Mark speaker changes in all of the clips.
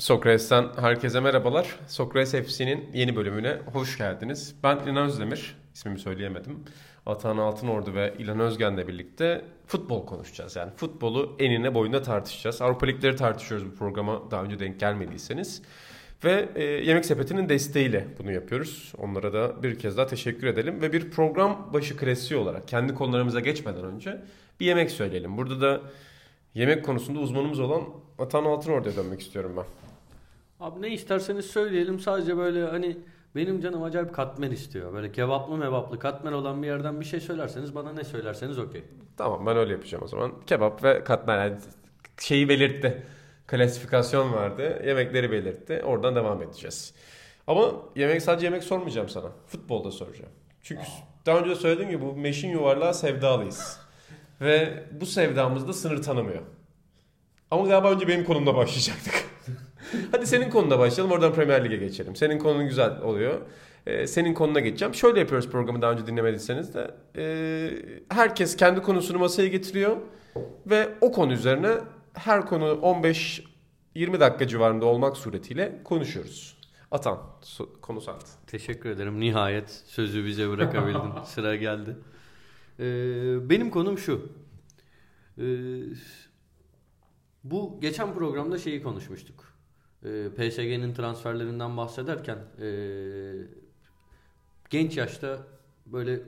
Speaker 1: Sokrates'ten herkese merhabalar. Sokrates FC'nin yeni bölümüne hoş geldiniz. Ben İlhan Özdemir, ismimi söyleyemedim. Atan Altınordu ve İlhan Özgen'le birlikte futbol konuşacağız. Yani futbolu enine boyuna tartışacağız. Avrupa Ligleri tartışıyoruz bu programa daha önce denk gelmediyseniz. Ve e, Yemek Sepeti'nin desteğiyle bunu yapıyoruz. Onlara da bir kez daha teşekkür edelim. Ve bir program başı klasiği olarak kendi konularımıza geçmeden önce bir yemek söyleyelim. Burada da yemek konusunda uzmanımız olan Atan Altınordu'ya dönmek istiyorum ben.
Speaker 2: Abi ne isterseniz söyleyelim sadece böyle hani benim canım acayip katmer istiyor. Böyle kebaplı mebaplı katmer olan bir yerden bir şey söylerseniz bana ne söylerseniz okey.
Speaker 1: Tamam ben öyle yapacağım o zaman. Kebap ve katmer yani şeyi belirtti. Klasifikasyon vardı. Yemekleri belirtti. Oradan devam edeceğiz. Ama yemek sadece yemek sormayacağım sana. Futbolda soracağım. Çünkü daha önce de söylediğim gibi bu meşin yuvarlığa sevdalıyız. ve bu sevdamız sınır tanımıyor. Ama galiba önce benim konumda başlayacaktık. Hadi senin konuna başlayalım oradan Premier Lig'e geçelim. Senin konun güzel oluyor. Ee, senin konuna geçeceğim. Şöyle yapıyoruz programı daha önce dinlemediyseniz de. Ee, herkes kendi konusunu masaya getiriyor. Ve o konu üzerine her konu 15-20 dakika civarında olmak suretiyle konuşuyoruz. Atan konu sent.
Speaker 2: Teşekkür ederim. Nihayet sözü bize bırakabildin. Sıra geldi. Ee, benim konum şu. Ee, bu geçen programda şeyi konuşmuştuk ee, PSG'nin transferlerinden bahsederken e, genç yaşta böyle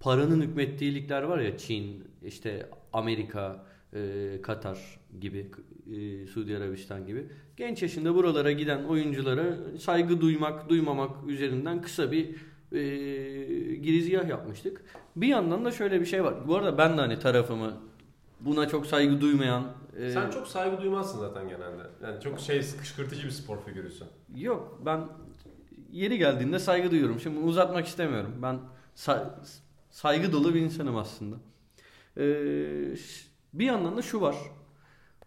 Speaker 2: paranın hükmettiği ligler var ya Çin, işte Amerika, e, Katar gibi, Suudi Arabistan gibi. Genç yaşında buralara giden oyunculara saygı duymak, duymamak üzerinden kısa bir e, girizgah yapmıştık. Bir yandan da şöyle bir şey var. Bu arada ben de hani tarafımı buna çok saygı duymayan
Speaker 1: ee, Sen çok saygı duymazsın zaten genelde. Yani çok şey kışkırtıcı bir spor figürüsün.
Speaker 2: Yok ben yeri geldiğinde saygı duyuyorum. Şimdi uzatmak istemiyorum. Ben sa- saygı dolu bir insanım aslında. Ee, bir yandan da şu var.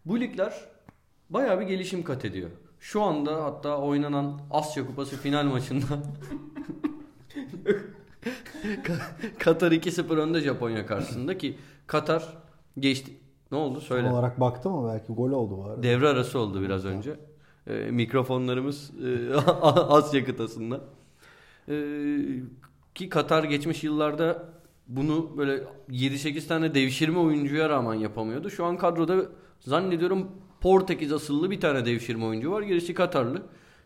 Speaker 2: Bu ligler bayağı bir gelişim kat ediyor. Şu anda hatta oynanan Asya Kupası final maçında Katar 2-0 önde Japonya karşısında ki Katar geçti ne oldu söyle.
Speaker 3: Tam olarak baktı mı belki gol oldu arada.
Speaker 2: Devre arası oldu biraz önce. E, mikrofonlarımız e, Asya kıtasında. E, ki Katar geçmiş yıllarda bunu böyle 7-8 tane devşirme oyuncuya rağmen yapamıyordu. Şu an kadroda zannediyorum Portekiz asıllı bir tane devşirme oyuncu var. Gerisi Katarlı.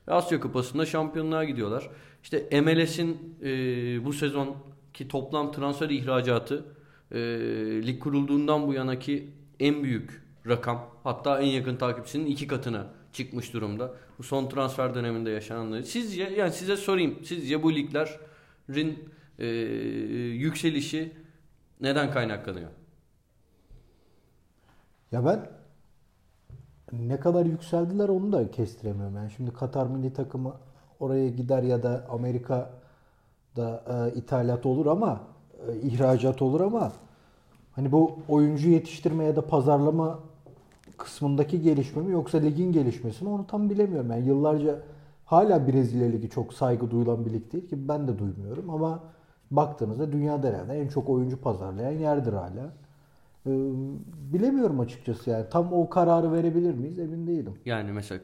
Speaker 2: Asya Kupası'nda şampiyonluğa gidiyorlar. İşte MLS'in e, bu sezon ki toplam transfer ihracatı e, lig kurulduğundan bu yanaki en büyük rakam hatta en yakın takipçisinin iki katına çıkmış durumda. Bu son transfer döneminde yaşananları. Sizce yani size sorayım. Sizce bu liglerin e, yükselişi neden kaynaklanıyor?
Speaker 3: Ya ben ne kadar yükseldiler onu da kestiremiyorum. Yani şimdi Katar milli takımı oraya gider ya da Amerika'da e, ithalat olur ama e, ihracat olur ama Hani bu oyuncu yetiştirme ya da pazarlama kısmındaki gelişme mi yoksa ligin gelişmesi mi onu tam bilemiyorum. Yani yıllarca hala Brezilya Ligi çok saygı duyulan bir lig değil ki ben de duymuyorum ama baktığınızda dünyada herhalde en çok oyuncu pazarlayan yerdir hala. Ee, bilemiyorum açıkçası yani tam o kararı verebilir miyiz emin değilim.
Speaker 2: Yani mesela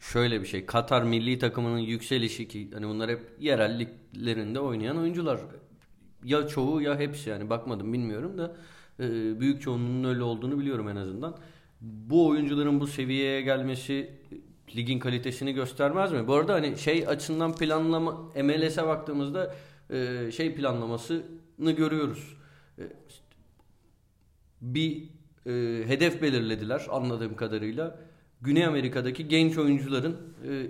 Speaker 2: şöyle bir şey Katar milli takımının yükselişi ki hani bunlar hep yerel liglerinde oynayan oyuncular ya çoğu ya hepsi yani bakmadım bilmiyorum da ee, büyük çoğunluğunun öyle olduğunu biliyorum en azından. Bu oyuncuların bu seviyeye gelmesi ligin kalitesini göstermez mi? Bu arada hani şey açısından planlama MLS'e baktığımızda e, şey planlamasını görüyoruz. E, bir e, hedef belirlediler anladığım kadarıyla. Güney Amerika'daki genç oyuncuların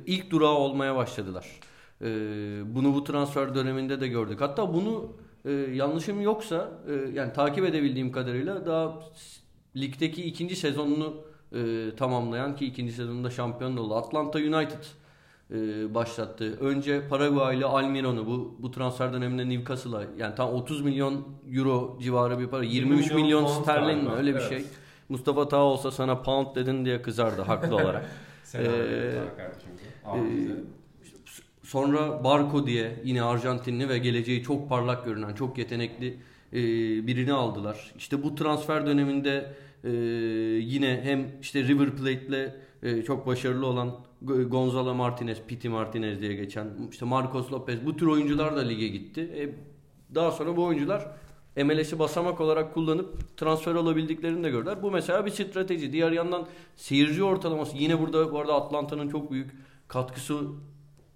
Speaker 2: ilk durağı olmaya başladılar. Bunu bu transfer döneminde de gördük. Hatta bunu e, yanlışım yoksa e, yani takip edebildiğim kadarıyla daha ligdeki ikinci sezonunu e, tamamlayan ki ikinci sezonunda şampiyon oldu. Atlanta United e, başlattı. Önce Paraguay ile Almiron'u bu bu transfer döneminde Newcastle'a yani tam 30 milyon euro civarı bir para. 23 milyon, milyon sterlin mi öyle bir evet. şey. Mustafa Tağ olsa sana pound dedin diye kızardı haklı olarak.
Speaker 1: Sen ee, kardeşim. E,
Speaker 2: Sonra Barco diye yine Arjantinli ve geleceği çok parlak görünen, çok yetenekli e, birini aldılar. İşte bu transfer döneminde e, yine hem işte River Plate'le e, çok başarılı olan Gonzalo Martinez, Piti Martinez diye geçen işte Marcos Lopez bu tür oyuncular da lige gitti. E, daha sonra bu oyuncular MLS'i basamak olarak kullanıp transfer olabildiklerini de gördüler. Bu mesela bir strateji. Diğer yandan seyirci ortalaması yine burada bu arada Atlanta'nın çok büyük katkısı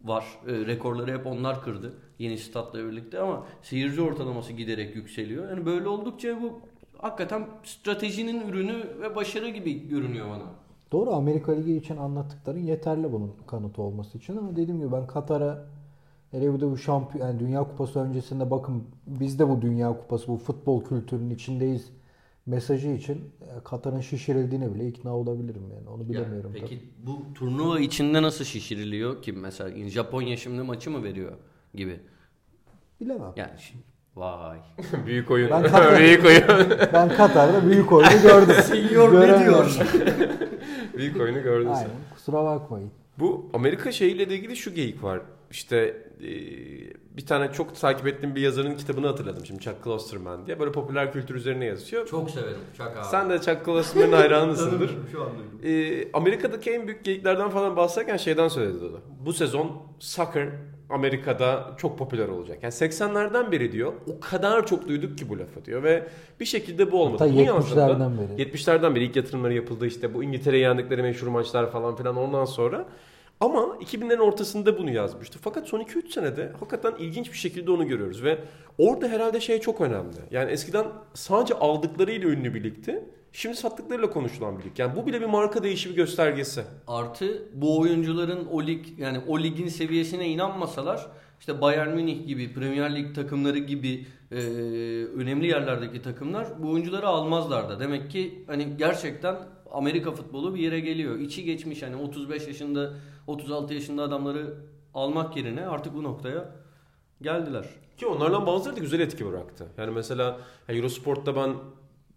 Speaker 2: var. E, rekorları hep onlar kırdı. Yeni statla birlikte ama seyirci ortalaması giderek yükseliyor. Yani böyle oldukça bu hakikaten stratejinin ürünü ve başarı gibi görünüyor bana.
Speaker 3: Doğru Amerika Ligi için anlattıkların yeterli bunun kanıtı olması için ama dediğim gibi ben Katar'a hele bir de bu şampiyon yani Dünya Kupası öncesinde bakın biz de bu Dünya Kupası bu futbol kültürünün içindeyiz mesajı için e, Katar'ın şişirildiğine bile ikna olabilirim yani onu bilemiyorum
Speaker 2: Ya, peki
Speaker 3: tabii.
Speaker 2: bu turnuva içinde nasıl şişiriliyor ki mesela Japonya şimdi maçı mı veriyor gibi.
Speaker 3: Bilemem.
Speaker 2: Yani şimdi, vay.
Speaker 1: Büyük oyun.
Speaker 3: Ben Katar-
Speaker 1: Büyük oyun.
Speaker 3: Ben Katar'da büyük oyunu gördüm.
Speaker 2: Senior ne diyor?
Speaker 1: Büyük oyunu gördün sen.
Speaker 3: Aynen. Kusura bakmayın.
Speaker 1: Bu Amerika şeyiyle de ilgili şu geyik var. İşte e, bir tane çok takip ettiğim bir yazarın kitabını hatırladım şimdi Chuck Klosterman diye. Böyle popüler kültür üzerine yazıyor.
Speaker 2: Çok severim. Şaka abi.
Speaker 1: Sen de Chuck Klosterman'ın hayranısındır.
Speaker 2: Şu an.
Speaker 1: Ee, Amerika'daki en büyük geyiklerden falan bahsederken şeyden söyledi o da. Bu sezon soccer Amerika'da çok popüler olacak. Yani 80'lerden beri diyor o kadar çok duyduk ki bu lafı diyor ve bir şekilde bu olmadı.
Speaker 3: Hatta
Speaker 1: Bunun yanında
Speaker 3: 70'lerden beri.
Speaker 1: 70'lerden beri ilk yatırımları yapıldı işte bu İngiltere'ye yendikleri meşhur maçlar falan filan ondan sonra. Ama 2000'lerin ortasında bunu yazmıştı. Fakat son 2-3 senede hakikaten ilginç bir şekilde onu görüyoruz ve orada herhalde şey çok önemli. Yani eskiden sadece aldıklarıyla ünlü bir ligdi. Şimdi sattıklarıyla konuşulan bir lig. Yani bu bile bir marka değişimi göstergesi.
Speaker 2: Artı bu oyuncuların o lig yani o ligin seviyesine inanmasalar işte Bayern Münih gibi Premier Lig takımları gibi e, önemli yerlerdeki takımlar bu oyuncuları almazlardı. Demek ki hani gerçekten Amerika futbolu bir yere geliyor. İçi geçmiş hani 35 yaşında 36 yaşında adamları almak yerine artık bu noktaya geldiler.
Speaker 1: Ki onlardan bazıları da güzel etki bıraktı. Yani mesela Eurosport'ta ben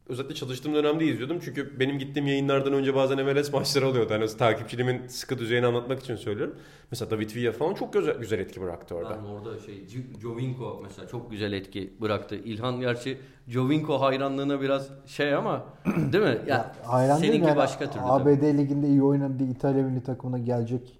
Speaker 1: özellikle çalıştığım dönemde izliyordum. Çünkü benim gittiğim yayınlardan önce bazen MLS maçları oluyordu. Hani takipçiliğimin sıkı düzeyini anlatmak için söylüyorum. Mesela David Villa falan çok güzel, güzel etki bıraktı orada.
Speaker 2: Ben orada şey Jovinko mesela çok güzel etki bıraktı. İlhan gerçi Jovinko hayranlığına biraz şey ama değil mi? Ya,
Speaker 3: Ya, hayran
Speaker 2: seninki
Speaker 3: yani
Speaker 2: başka türlü. tabii.
Speaker 3: ABD liginde iyi oynadığı İtalya milli takımına gelecek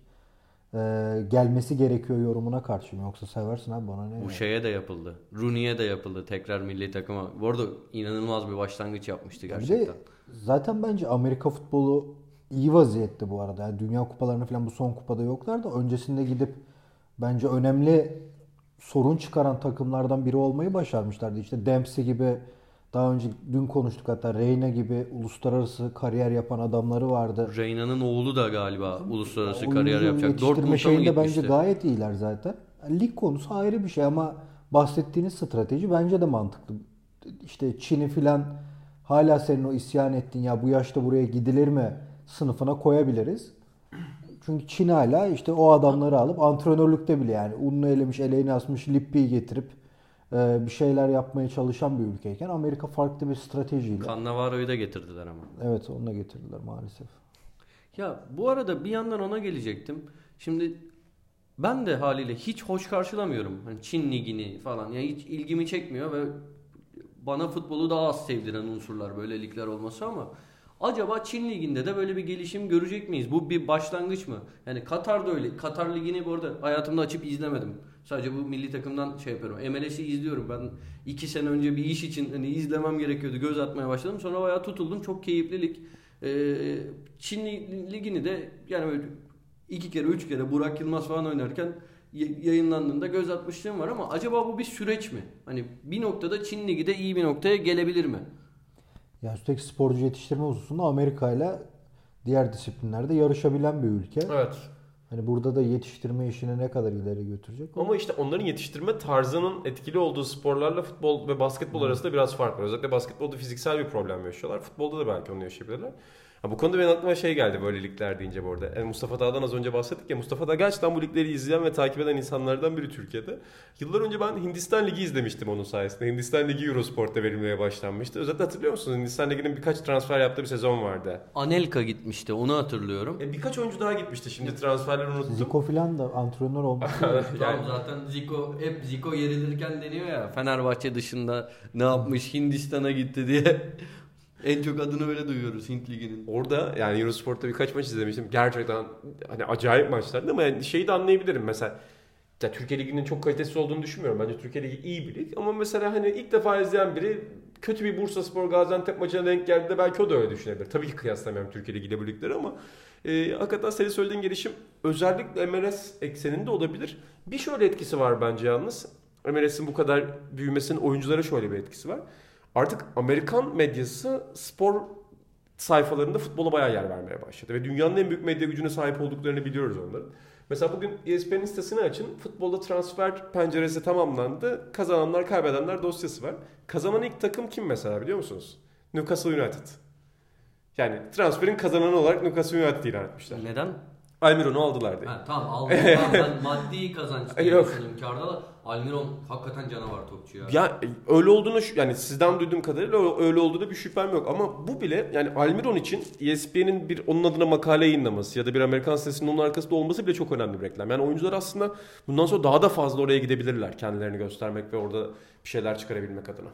Speaker 3: gelmesi gerekiyor yorumuna karşıyım. Yoksa seversin abi bana ne?
Speaker 2: Bu şeye de yapıldı. Rooney'e de yapıldı tekrar milli takıma. Bu arada inanılmaz bir başlangıç yapmıştı
Speaker 3: Bir de
Speaker 2: gerçekten.
Speaker 3: zaten bence Amerika futbolu iyi vaziyette bu arada. Yani Dünya kupalarını falan bu son kupada yoklar da öncesinde gidip bence önemli sorun çıkaran takımlardan biri olmayı başarmışlardı. İşte Dempsey gibi daha önce dün konuştuk hatta Reyna gibi uluslararası kariyer yapan adamları vardı.
Speaker 2: Reyna'nın oğlu da galiba uluslararası
Speaker 3: Oyuncu
Speaker 2: kariyer yapacak. Dortmund'a
Speaker 3: şeyinde bence gayet iyiler zaten. Lig konusu ayrı bir şey ama bahsettiğiniz strateji bence de mantıklı. İşte Çin'i filan hala senin o isyan ettiğin ya bu yaşta buraya gidilir mi sınıfına koyabiliriz. Çünkü Çin hala işte o adamları alıp antrenörlükte bile yani ununu elemiş, eleğini asmış, Lippi'yi getirip bir şeyler yapmaya çalışan bir ülkeyken Amerika farklı bir stratejiyle.
Speaker 2: Cannavaro'yu da getirdiler ama.
Speaker 3: Evet onu da getirdiler maalesef.
Speaker 2: Ya bu arada bir yandan ona gelecektim. Şimdi ben de haliyle hiç hoş karşılamıyorum. Hani Çin ligini falan. Yani hiç ilgimi çekmiyor ve bana futbolu daha az sevdiren unsurlar böyle ligler olması ama acaba Çin liginde de böyle bir gelişim görecek miyiz? Bu bir başlangıç mı? Yani Katar'da öyle. Katar ligini bu arada hayatımda açıp izlemedim. Sadece bu milli takımdan şey yapıyorum. MLS'i izliyorum. Ben iki sene önce bir iş için hani izlemem gerekiyordu. Göz atmaya başladım. Sonra bayağı tutuldum. Çok keyifli lig. Ee, Çin ligini de yani böyle iki kere üç kere Burak Yılmaz falan oynarken yayınlandığında göz atmışlığım var ama acaba bu bir süreç mi? Hani bir noktada Çin ligi de iyi bir noktaya gelebilir mi?
Speaker 3: Yani üstelik sporcu yetiştirme hususunda Amerika ile diğer disiplinlerde yarışabilen bir ülke.
Speaker 1: Evet.
Speaker 3: Hani burada da yetiştirme işini ne kadar ileri götürecek?
Speaker 1: Ama işte onların yetiştirme tarzının etkili olduğu sporlarla futbol ve basketbol arasında biraz fark var. Özellikle basketbolda fiziksel bir problem yaşıyorlar. Futbolda da belki onu yaşayabilirler. Ha, bu konuda benim aklıma şey geldi böyle ligler deyince bu arada. Yani Mustafa Dağ'dan az önce bahsettik ya. Mustafa Dağ gerçekten bu ligleri izleyen ve takip eden insanlardan biri Türkiye'de. Yıllar önce ben Hindistan Ligi izlemiştim onun sayesinde. Hindistan Ligi Eurosport'ta verilmeye başlanmıştı. Özellikle hatırlıyor musunuz? Hindistan Ligi'nin birkaç transfer yaptığı bir sezon vardı.
Speaker 2: Anelka gitmişti onu hatırlıyorum.
Speaker 1: E, birkaç oyuncu daha gitmişti. Şimdi transferleri unuttum.
Speaker 3: Zico filan da antrenör olmuş.
Speaker 1: Yani-
Speaker 2: Tamam zaten Zico hep Zico yerilirken deniyor ya Fenerbahçe dışında ne yapmış Hindistan'a gitti diye. En çok adını öyle duyuyoruz Hint Ligi'nin.
Speaker 1: Orada yani Eurosport'ta birkaç maç izlemiştim. Gerçekten hani acayip maçlardı ama yani şeyi de anlayabilirim. Mesela ya Türkiye Ligi'nin çok kalitesiz olduğunu düşünmüyorum. Bence Türkiye Ligi iyi bir lig. Ama mesela hani ilk defa izleyen biri kötü bir Bursa Spor Gaziantep maçına denk geldiğinde belki o da öyle düşünebilir. Tabii ki kıyaslamıyorum Türkiye Ligi ile bu ligleri ama e, hakikaten senin söylediğin gelişim özellikle MLS ekseninde olabilir. Bir şöyle etkisi var bence yalnız. MLS'in bu kadar büyümesinin oyunculara şöyle bir etkisi var. Artık Amerikan medyası spor sayfalarında futbola bayağı yer vermeye başladı. Ve dünyanın en büyük medya gücüne sahip olduklarını biliyoruz onların. Mesela bugün ESPN'in sitesini açın. Futbolda transfer penceresi tamamlandı. Kazananlar kaybedenler dosyası var. Kazanan ilk takım kim mesela biliyor musunuz? Newcastle United. Yani transferin kazananı olarak Newcastle United ilan etmişler.
Speaker 2: Neden?
Speaker 1: Almiron'u aldılar diye.
Speaker 2: Ha, tamam aldım. tamam, ben maddi kazanç diye
Speaker 1: Yok.
Speaker 2: düşündüm karda da Almiron hakikaten canavar topçu ya.
Speaker 1: Ya e, öyle olduğunu yani sizden duyduğum kadarıyla öyle- olduğunu bir şüphem yok ama bu bile yani Almiron için ESPN'in bir onun adına makale yayınlaması ya da bir Amerikan sitesinin onun arkasında olması bile çok önemli bir reklam. Yani oyuncular aslında bundan sonra daha da fazla oraya gidebilirler kendilerini göstermek ve orada bir şeyler çıkarabilmek adına.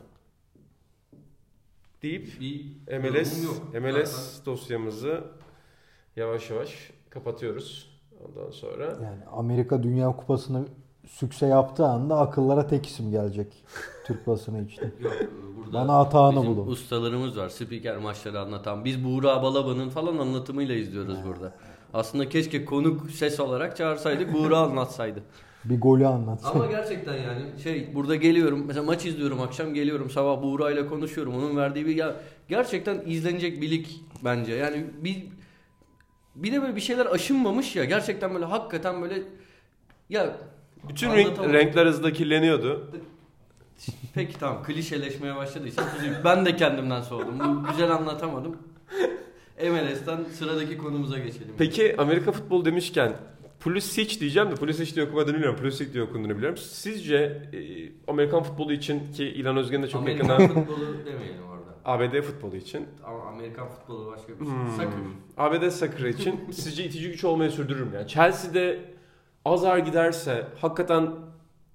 Speaker 1: Deyip
Speaker 2: Bir
Speaker 1: MLS. MLS dosyamızı yavaş yavaş kapatıyoruz. Ondan sonra
Speaker 3: Yani Amerika Dünya Kupası'nı sükse yaptığı anda akıllara tek isim gelecek Türk basını için.
Speaker 2: Yok burada
Speaker 3: Bana atağını
Speaker 2: bizim
Speaker 3: bulun.
Speaker 2: ustalarımız var. Spiker maçları anlatan. Biz Buğra Balaba'nın falan anlatımıyla izliyoruz burada. Aslında keşke konuk ses olarak çağırsaydık Buğra anlatsaydı.
Speaker 3: Bir golü anlat.
Speaker 2: Ama gerçekten yani şey burada geliyorum mesela maç izliyorum akşam geliyorum sabah Buğra ile konuşuyorum onun verdiği bir ya gerçekten izlenecek bir lig bence yani bir bir de böyle bir şeyler aşınmamış ya gerçekten böyle hakikaten böyle ya
Speaker 1: bütün renk, renkler hızla kirleniyordu.
Speaker 2: peki tamam klişeleşmeye başladıysa üzüldüm. ben de kendimden soğudum bu güzel anlatamadım MLS'ten sıradaki konumuza geçelim.
Speaker 1: Peki Amerika futbolu demişken Pulisic diyeceğim de Pulisic diye okumadığını biliyorum. Pulisic diye okunduğunu biliyorum. Sizce e, Amerikan futbolu için ki İlhan Özgen de çok
Speaker 2: Amerikan
Speaker 1: yakından
Speaker 2: futbolu demeyelim orada.
Speaker 1: ABD futbolu için
Speaker 2: Ama Amerikan futbolu başka bir şey.
Speaker 1: Hmm.
Speaker 2: Sakın.
Speaker 1: ABD soccer için sizce itici güç olmayı sürdürür mü? Yani Chelsea'de azar giderse hakikaten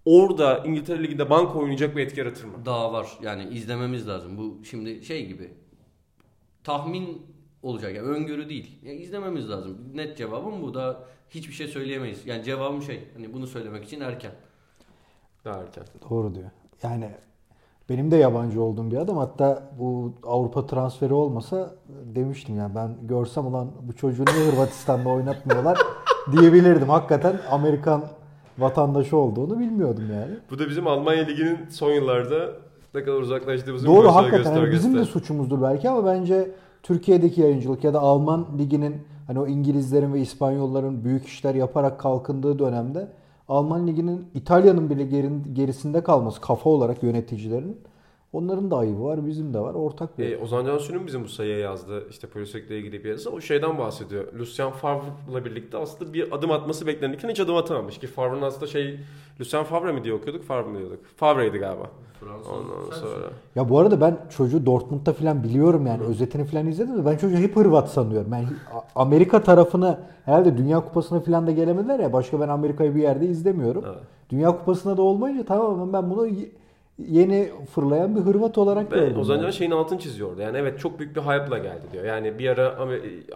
Speaker 1: orada İngiltere Ligi'nde banka oynayacak bir etki yaratır mı?
Speaker 2: Daha var. Yani izlememiz lazım. Bu şimdi şey gibi. Tahmin olacak. Yani öngörü değil. Yani izlememiz lazım. Net cevabım bu. Da hiçbir şey söyleyemeyiz. Yani cevabım şey. Hani bunu söylemek için erken.
Speaker 1: Daha erken.
Speaker 3: Doğru diyor. Yani benim de yabancı olduğum bir adam. Hatta bu Avrupa transferi olmasa demiştim yani ben görsem ulan bu çocuğu niye Hırvatistan'da oynatmıyorlar diyebilirdim. Hakikaten Amerikan vatandaşı olduğunu bilmiyordum yani.
Speaker 1: Bu da bizim Almanya Ligi'nin son yıllarda ne kadar uzaklaştığımızın
Speaker 3: Doğru hakikaten hani bizim de suçumuzdur belki ama bence Türkiye'deki yayıncılık ya da Alman liginin hani o İngilizlerin ve İspanyolların büyük işler yaparak kalkındığı dönemde Alman liginin İtalya'nın bile gerisinde kalması kafa olarak yöneticilerin onların da ayıbı var bizim de var ortak bir.
Speaker 1: E, Ozan Cansu'nun bizim bu sayıya yazdı işte Pulisic'le ilgili bir yazısı. O şeyden bahsediyor. Lucien Favre'la birlikte aslında bir adım atması beklenirken hiç adım atamamış. Ki Favre'ın aslında şey Lucien Favre mi diye okuyorduk Favre mi diyorduk? Favre'ydi galiba.
Speaker 2: Fransız.
Speaker 1: Ondan
Speaker 2: sensin.
Speaker 1: sonra.
Speaker 3: Ya bu arada ben çocuğu Dortmund'da falan biliyorum yani özetini falan izledim de ben çocuğu hep Hırvat sanıyorum. Ben A- Amerika tarafını herhalde Dünya Kupası'na falan da gelemediler ya başka ben Amerika'yı bir yerde izlemiyorum.
Speaker 1: Evet.
Speaker 3: Dünya Kupası'na da olmayınca tamamen ben bunu yeni fırlayan bir Hırvat olarak
Speaker 1: Ve
Speaker 3: gördüm.
Speaker 1: Ozan
Speaker 3: yani.
Speaker 1: Can şeyin altını çiziyor orada. Yani evet çok büyük bir hype'la geldi diyor. Yani bir ara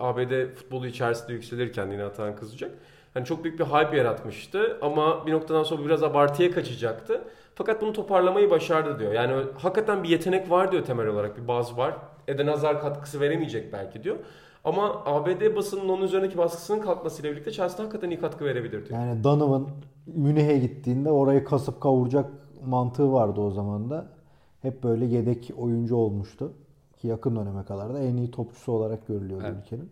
Speaker 1: ABD futbolu içerisinde yükselirken yine Atan kızacak. Hani çok büyük bir hype yaratmıştı ama bir noktadan sonra biraz abartıya kaçacaktı. Fakat bunu toparlamayı başardı diyor. Yani hakikaten bir yetenek var diyor temel olarak. Bir baz var. Eden Hazar katkısı veremeyecek belki diyor. Ama ABD basının onun üzerindeki baskısının kalkmasıyla birlikte Chelsea hakikaten iyi katkı verebilir diyor.
Speaker 3: Yani Donovan Münih'e gittiğinde orayı kasıp kavuracak mantığı vardı o zaman da. Hep böyle yedek oyuncu olmuştu. Ki yakın döneme kadar da en iyi topçusu olarak görülüyordu
Speaker 1: Evet.
Speaker 3: ülkenin.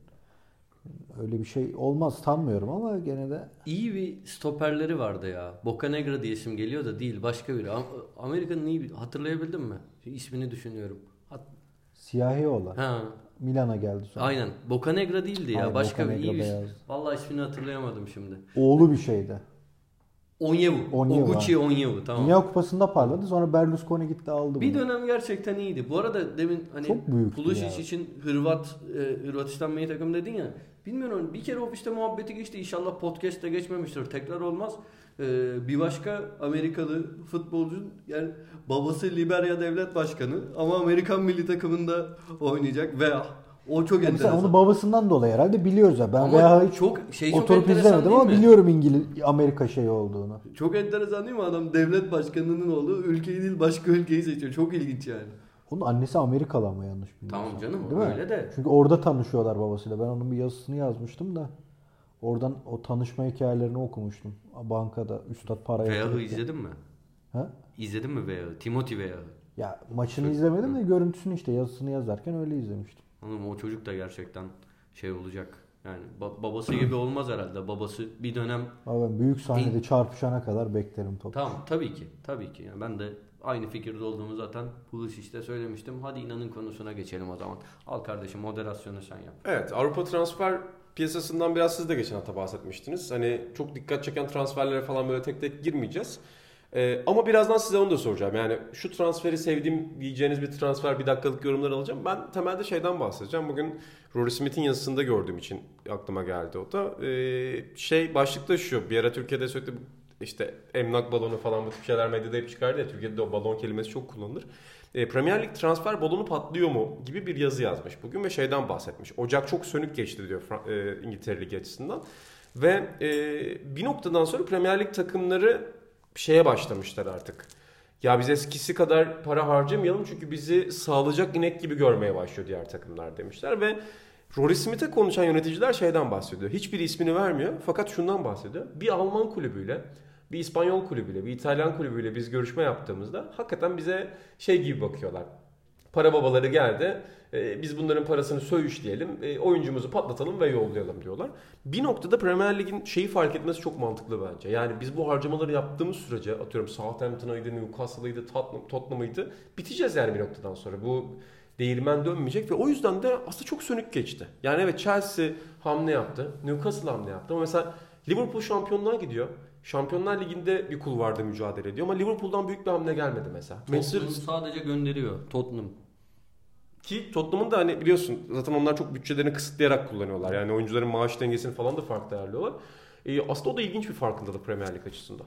Speaker 3: Öyle bir şey olmaz sanmıyorum ama gene de
Speaker 2: İyi bir stoperleri vardı ya. Bocanegra diye isim geliyor da değil başka biri. Am- Amerika'nın iyi bir hatırlayabildin mi? İsmini düşünüyorum. Hat-
Speaker 3: siyahi olan.
Speaker 2: ha,
Speaker 3: Milan'a geldi sonra.
Speaker 2: aynen. Bocanegra değildi ya.
Speaker 3: Aynen,
Speaker 2: başka bir
Speaker 3: Bocanegra
Speaker 2: iyi bir. Vallahi ismini hatırlayamadım şimdi.
Speaker 3: Oğlu bir şeydi.
Speaker 2: Onyevu.
Speaker 3: Onyevu,
Speaker 2: Oguchi. Onyevu tamam.
Speaker 3: Dünya Kupası'nda parladı. Sonra Berlusconi gitti aldı
Speaker 2: Bir
Speaker 3: bunu.
Speaker 2: dönem gerçekten iyiydi. Bu arada demin hani
Speaker 3: Çok
Speaker 2: Pulisic için Hırvat e, Hırvatistan milli takım dedin ya. Bilmiyorum bir kere ofiste muhabbeti geçti. İnşallah podcast'te geçmemiştir. Tekrar olmaz. E, bir başka Amerikalı futbolcu yani babası Liberya devlet başkanı ama Amerikan milli takımında oynayacak ve o çok enteresan.
Speaker 3: onu babasından dolayı herhalde biliyoruz ya. Ben
Speaker 2: Ama
Speaker 3: VH'yı
Speaker 2: çok şey çok
Speaker 3: oturup izlemedim ama
Speaker 2: mi?
Speaker 3: biliyorum İngiliz Amerika şeyi olduğunu.
Speaker 2: Çok enteresan değil mi adam devlet başkanının oğlu ülkeyi değil başka ülkeyi seçiyor. Çok ilginç yani.
Speaker 3: Onun annesi Amerikalı ama yanlış bilmiyorsam.
Speaker 2: Tamam canım
Speaker 3: Değil mi?
Speaker 2: öyle de.
Speaker 3: Çünkü orada tanışıyorlar babasıyla. Ben onun bir yazısını yazmıştım da. Oradan o tanışma hikayelerini okumuştum. Bankada üstad para yatırırken.
Speaker 2: izledin mi?
Speaker 3: Ha?
Speaker 2: İzledin mi Veyah'ı? Timothy Veyah'ı.
Speaker 3: Ya maçını izlemedim de görüntüsünü işte yazısını yazarken öyle izlemiştim.
Speaker 2: Oğlum o çocuk da gerçekten şey olacak. Yani ba- babası gibi olmaz herhalde. Babası bir dönem
Speaker 3: ben büyük sahnede çarpışana kadar beklerim topu.
Speaker 2: tamam tabii ki tabii ki. Yani ben de aynı fikirde olduğumu zaten Pulisic'te söylemiştim. Hadi inanın konusuna geçelim o zaman. Al kardeşim moderasyonu sen yap.
Speaker 1: Evet Avrupa transfer piyasasından biraz siz de geçen hafta bahsetmiştiniz. Hani çok dikkat çeken transferlere falan böyle tek tek girmeyeceğiz. Ee, ama birazdan size onu da soracağım. Yani şu transferi sevdiğim diyeceğiniz bir transfer bir dakikalık yorumlar alacağım. Ben temelde şeyden bahsedeceğim. Bugün Rory Smith'in yazısında gördüğüm için aklıma geldi o da. Ee, şey başlıkta şu. Bir ara Türkiye'de sürekli işte emlak balonu falan bu tip şeyler medyada hep çıkardı ya. Türkiye'de de o balon kelimesi çok kullanılır. E, Premier Lig transfer balonu patlıyor mu gibi bir yazı yazmış bugün ve şeyden bahsetmiş. Ocak çok sönük geçti diyor e, İngiltere Ligi açısından. Ve e, bir noktadan sonra Premier Lig takımları şeye başlamışlar artık. Ya biz eskisi kadar para harcamayalım çünkü bizi sağlayacak inek gibi görmeye başlıyor diğer takımlar demişler ve Rory Smith'e konuşan yöneticiler şeyden bahsediyor. Hiçbiri ismini vermiyor fakat şundan bahsediyor. Bir Alman kulübüyle, bir İspanyol kulübüyle, bir İtalyan kulübüyle biz görüşme yaptığımızda hakikaten bize şey gibi bakıyorlar. Para babaları geldi. E, biz bunların parasını söğüşleyelim. e, oyuncumuzu patlatalım ve yollayalım diyorlar. Bir noktada Premier Lig'in şeyi fark etmesi çok mantıklı bence. Yani biz bu harcamaları yaptığımız sürece atıyorum Southampton'ıydı, Newcastle'ıydı, Tottenham- Tottenham'ıydı. Biteceğiz yani bir noktadan sonra. Bu değirmen dönmeyecek ve o yüzden de aslında çok sönük geçti. Yani evet Chelsea hamle yaptı. Newcastle hamle yaptı ama mesela Liverpool şampiyonluğa gidiyor. Şampiyonlar Ligi'nde bir kulvarda mücadele ediyor ama Liverpool'dan büyük bir hamle gelmedi mesela. Manchester
Speaker 2: Tottenham sadece gönderiyor. Tottenham.
Speaker 1: Ki Tottenham'ın da hani biliyorsun zaten onlar çok bütçelerini kısıtlayarak kullanıyorlar. Yani oyuncuların maaş dengesini falan da farklı ayarlıyorlar. E, aslında o da ilginç bir farkındalık Premier Lig açısından.